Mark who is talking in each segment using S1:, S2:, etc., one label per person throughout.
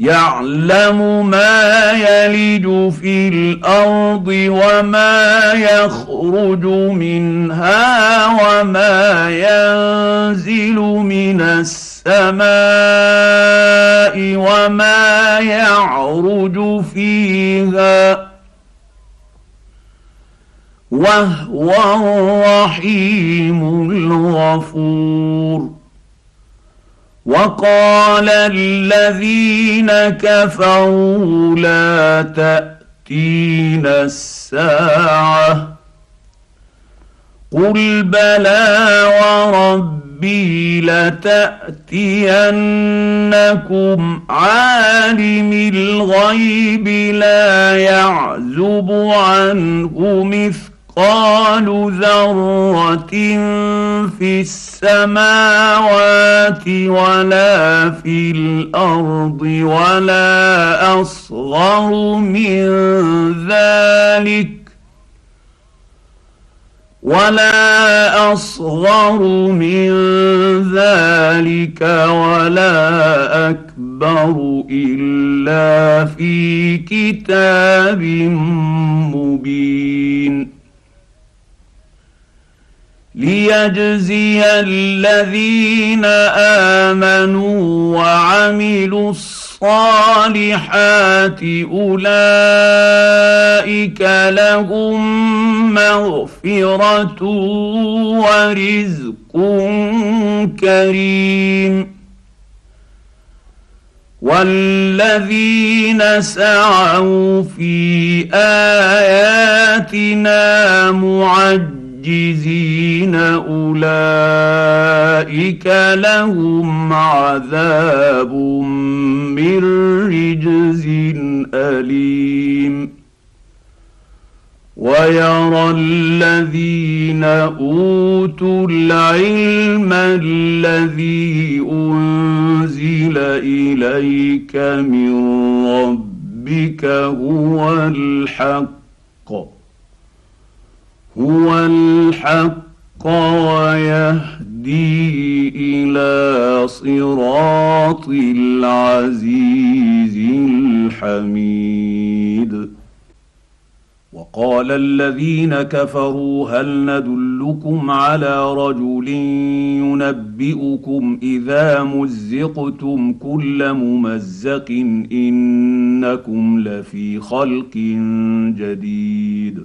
S1: يعلم ما يلج في الأرض وما يخرج منها وما ينزل من السماء وما يعرج فيها وهو الرحيم الغفور. وقال الذين كفروا لا تاتين الساعة قل بلى وربي لتأتينكم عالم الغيب لا يعزب عنه مثل مثقال ذرة في السماوات ولا في الأرض ولا أصغر من ذلك ولا أصغر من ذلك ولا أكبر إلا في كتاب مبين ليجزي الذين امنوا وعملوا الصالحات اولئك لهم مغفره ورزق كريم والذين سعوا في اياتنا معجزين معجزين اولئك لهم عذاب من رجز اليم ويرى الذين اوتوا العلم الذي انزل اليك من ربك هو الحق هو الحق ويهدي إلى صراط العزيز الحميد. وقال الذين كفروا هل ندلكم على رجل ينبئكم إذا مزقتم كل ممزق إنكم لفي خلق جديد.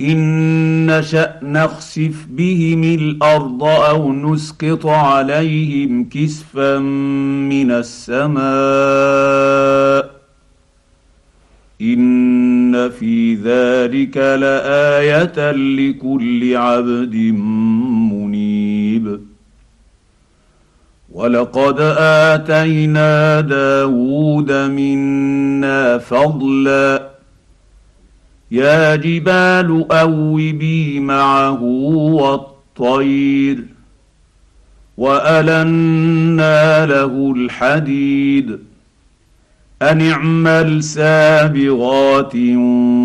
S1: ان نشا نخسف بهم الأرض أو نسقط عليهم كسفا من السماء ان في ذلك لايه لكل عبد منيب ولقد اتينا داود منا فضلا يا جبال أوبي معه والطير وألنا له الحديد أن اعمل سابغات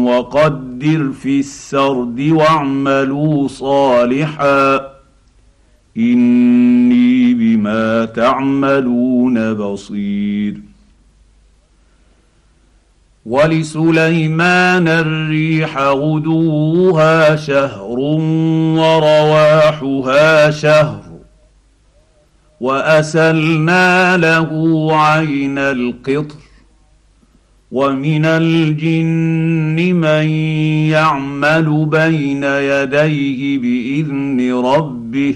S1: وقدر في السرد واعملوا صالحا إني بما تعملون بصير ولسليمان الريح غدوها شهر ورواحها شهر وأسلنا له عين القطر ومن الجن من يعمل بين يديه بإذن ربه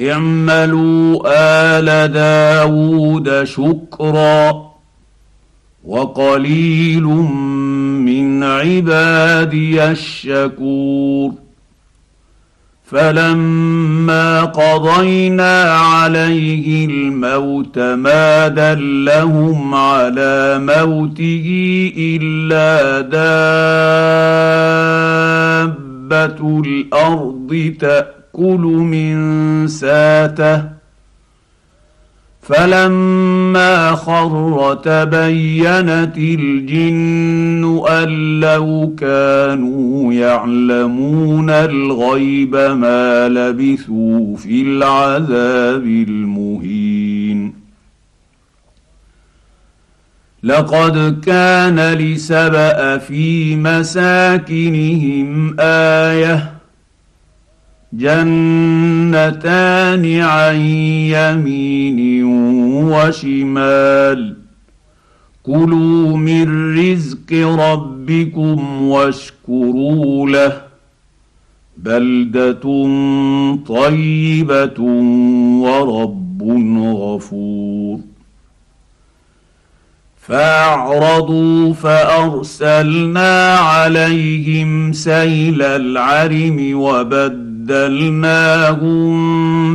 S1: اعملوا آل داود شكرا وقليل من عبادي الشكور. فلما قضينا عليه الموت ما دلهم على موته إلا دابة الأرض تاكل من ساته. فلما خر تبينت الجن أن لو كانوا يعلمون الغيب ما لبثوا في العذاب المهين. لقد كان لسبأ في مساكنهم آية جنتان عن يمين وشمال. كلوا من رزق ربكم واشكروا له. بلدة طيبة ورب غفور. فاعرضوا فأرسلنا عليهم سيل العرم وبد بدلناهم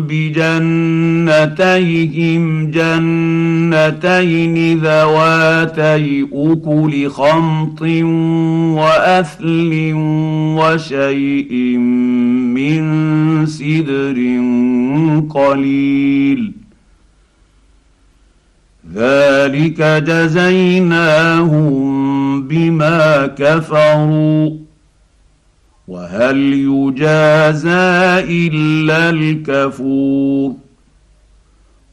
S1: بجنتيهم جنتين ذواتي اكل خمط واثل وشيء من سدر قليل. ذلك جزيناهم بما كفروا. وهل يجازى إلا الكفور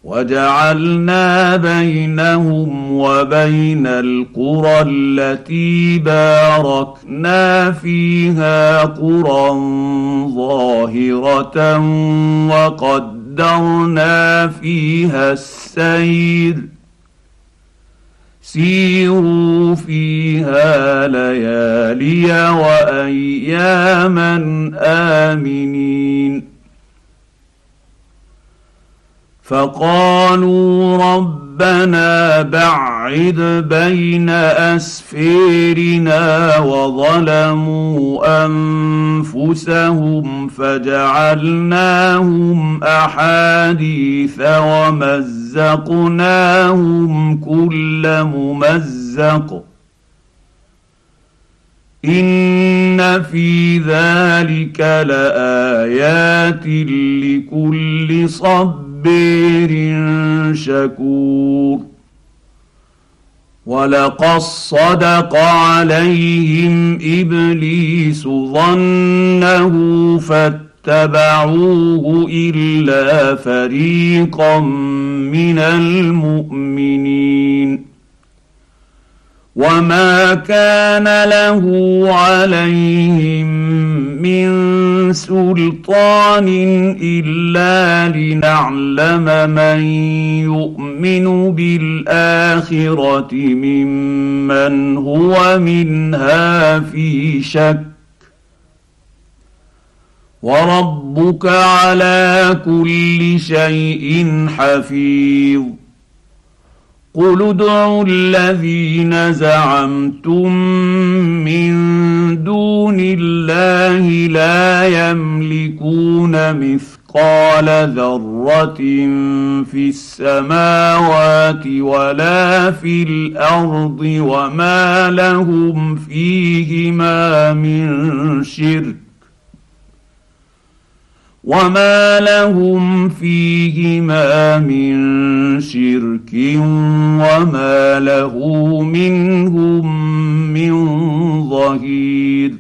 S1: وجعلنا بينهم وبين القرى التي باركنا فيها قرى ظاهرة وقدرنا فيها السير سيروا فيها ليالي وأياما آمنين. فقالوا ربنا بعد بين اسفيرنا وظلموا أنفسهم فجعلناهم أحاديث ومزقناهم كل ممزق ان في ذلك لايات لكل صبير شكور ولقد صدق عليهم ابليس ظنه فاتبعوه إلا فريقا من المؤمنين. وما كان له عليهم من سلطان إلا لنعلم من يؤمن بالآخرة ممن هو منها في شك. وربك على كل شيء حفيظ. قل ادعوا الذين زعمتم من دون الله لا يملكون مثقال ذرة في السماوات ولا في الأرض وما لهم فيهما من شرك. وما لهم فيهما من شرك وما له منهم من ظهير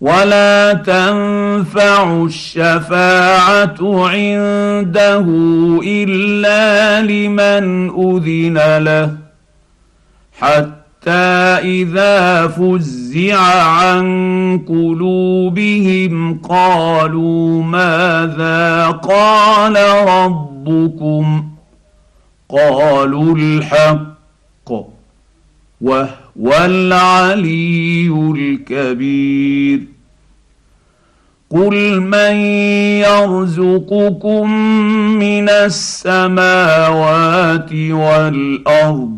S1: ولا تنفع الشفاعه عنده الا لمن اذن له حتى اذا فزع عن قلوبهم قالوا ماذا قال ربكم قالوا الحق وهو العلي الكبير قل من يرزقكم من السماوات والارض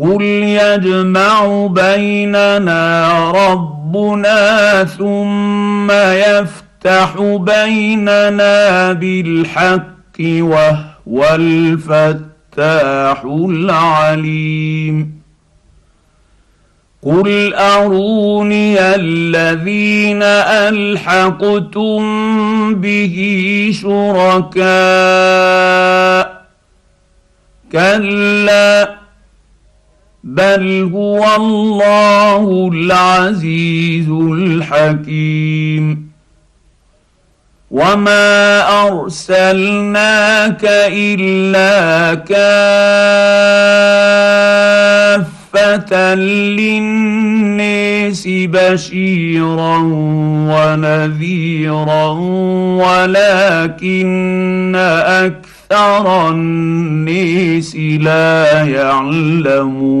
S1: قل يجمع بيننا ربنا ثم يفتح بيننا بالحق وهو الفتاح العليم قل اروني الذين الحقتم به شركاء كلا بل هو الله العزيز الحكيم وما ارسلناك الا كافه للناس بشيرا ونذيرا ولكن أكثر أكثر الناس لا يعلمون.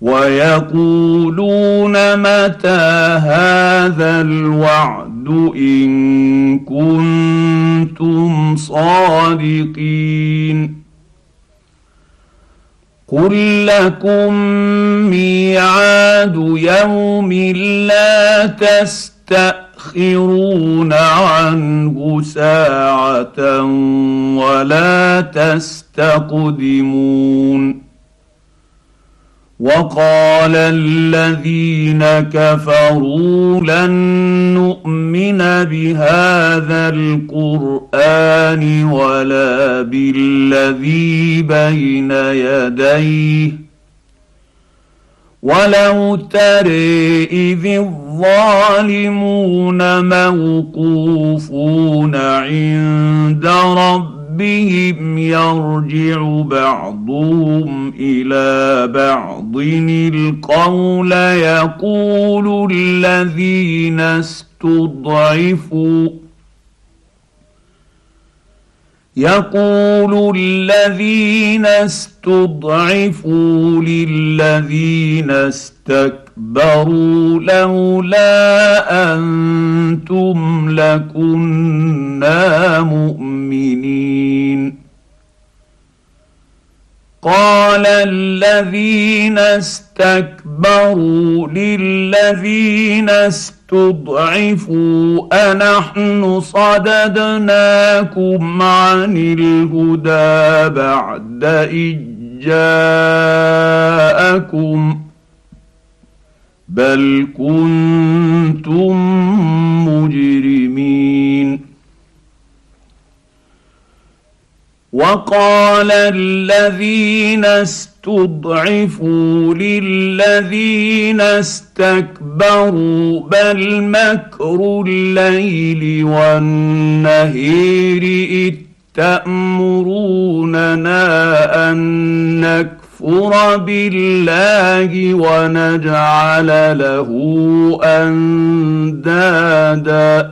S1: ويقولون متى هذا الوعد إن كنتم صادقين. قل لكم ميعاد يوم لا تستأ تستاخرون عنه ساعة ولا تستقدمون. وقال الذين كفروا لن نؤمن بهذا القرآن ولا بالذي بين يديه. ولو ترى اذ الظالمون موقوفون عند ربهم يرجع بعضهم إلى بعض القول يقول الذين استضعفوا يقول الذين استضعفوا للذين استكبروا لولا أنتم لكنا مؤمنين. قال الذين استكبروا للذين استضعفوا أنحن صددناكم عن الهدى بعد إذ جاءكم بل كنتم وقال الذين استضعفوا للذين استكبروا بل مكر الليل والنهير إذ تأمروننا أن نكفر بالله ونجعل له أندادا.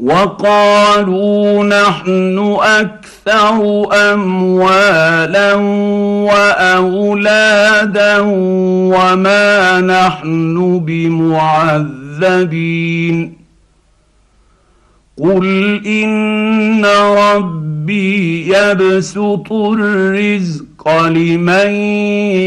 S1: وقالوا نحن أكثر أموالا وأولادا وما نحن بمعذبين. قل إن ربي يبسط الرزق لمن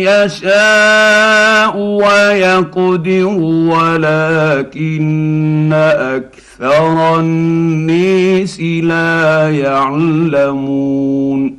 S1: يشاء ويقدر ولكن أكثر النيس لا يعلمون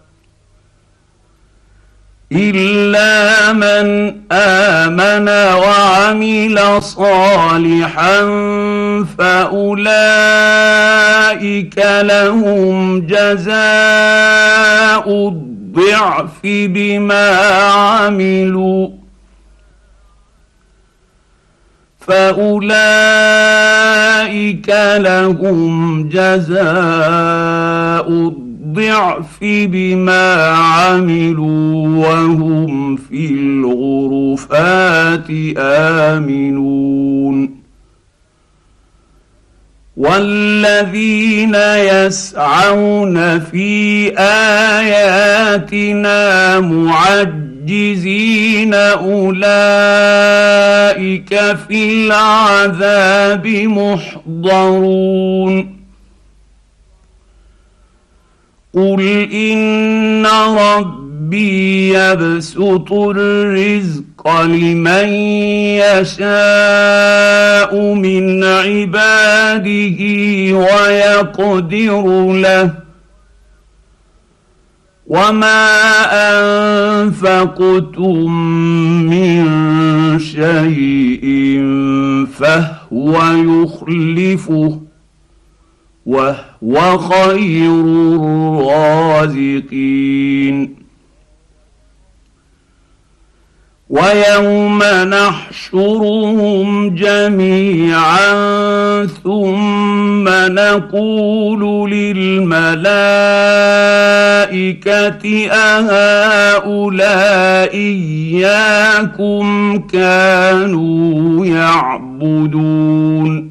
S1: الا من امن وعمل صالحا فاولئك لهم جزاء الضعف بما عملوا فاولئك لهم جزاء الضعف الضعف بما عملوا وهم في الغرفات آمنون. والذين يسعون في آياتنا معجزين أولئك في العذاب محضرون. قل ان ربي يبسط الرزق لمن يشاء من عباده ويقدر له وما انفقتم من شيء فهو يخلفه وهو خير الرازقين. ويوم نحشرهم جميعا ثم نقول للملائكة أهؤلاء إياكم كانوا يعبدون.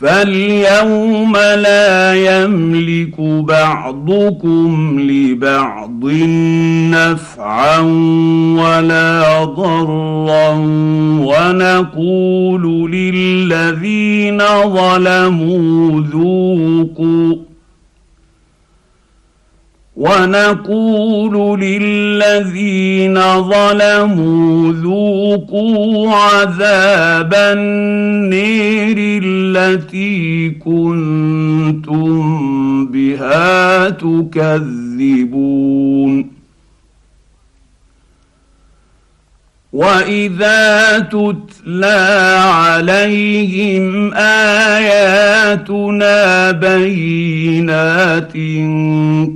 S1: فاليوم لا يملك بعضكم لبعض نفعا ولا ضرا ونقول للذين ظلموا ذوقوا ونقول للذين ظلموا ذوقوا عذاب النير التي كنتم بها تكذبون. واذا تتلى عليهم اياتنا بينات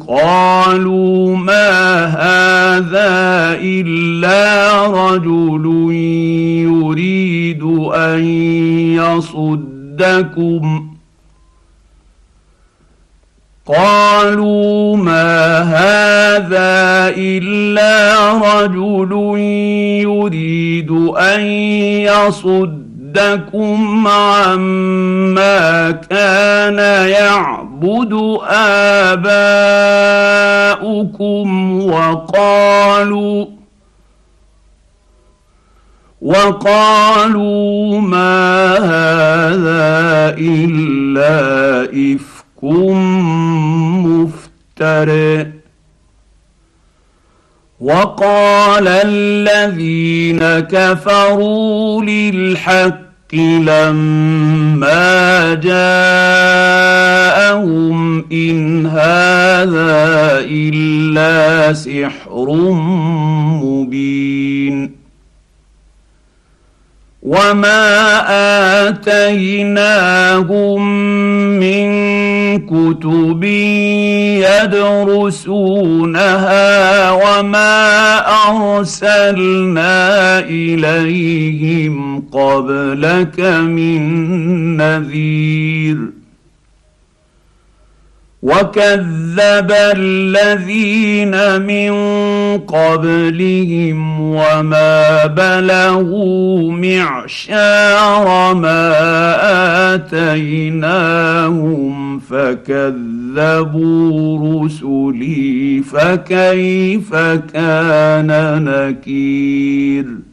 S1: قالوا ما هذا إلا رجل يريد أن يصدكم. قالوا ما هذا إلا رجل يريد أن يصدكم عما كان يعبد اباؤكم وقالوا وقالوا ما هذا الا افك مفتر وقال الذين كفروا للحق لما جاءهم إن هذا إلا سحر مبين وما اتيناهم من كتب يدرسونها وما ارسلنا اليهم قبلك من نذير وكذب الذين من قبلهم وما بلغوا معشار ما اتيناهم فكذبوا رسلي فكيف كان نكير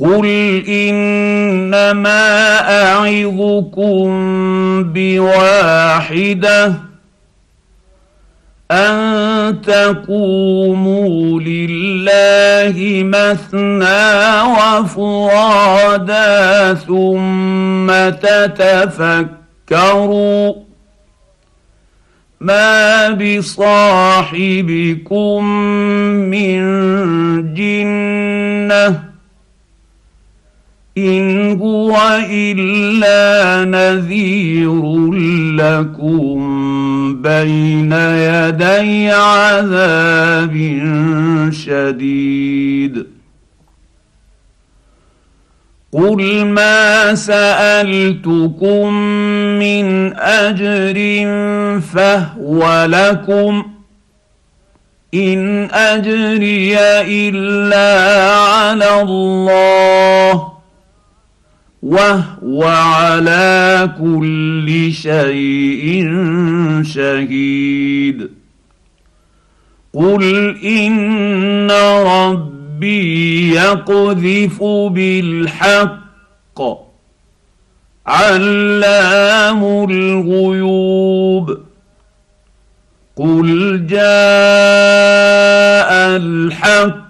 S1: قل انما اعظكم بواحده ان تقوموا لله مثنى وفرادا ثم تتفكروا ما بصاحبكم من جنه إن هو إلا نذير لكم بين يدي عذاب شديد. قل ما سألتكم من أجر فهو لكم. إن أجري إلا على الله. وهو على كل شيء شهيد. قل ان ربي يقذف بالحق علام الغيوب. قل جاء الحق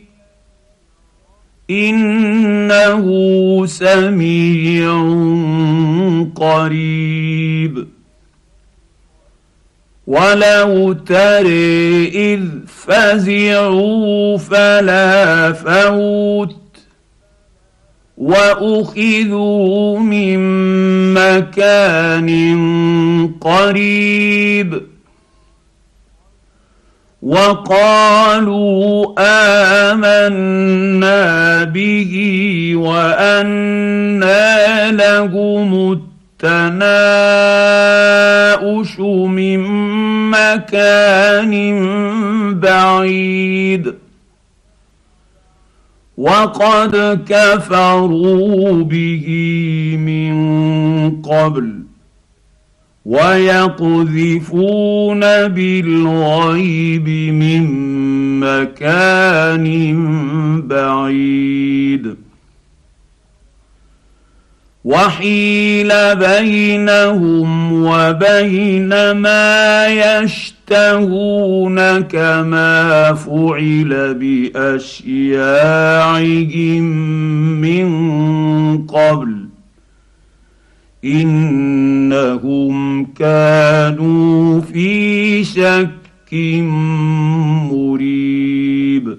S1: إنه سميع قريب. ولو تري اذ فزعوا فلا فوت واخذوا من مكان قريب. وقالوا آمنا به وانى لهم التناؤش من مكان بعيد. وقد كفروا به من قبل. ويقذفون بالغيب من مكان بعيد. وحيل بينهم وبين ما يشتهون كما فعل بأشياعهم من قبل. إنهم كانوا في شك مريب.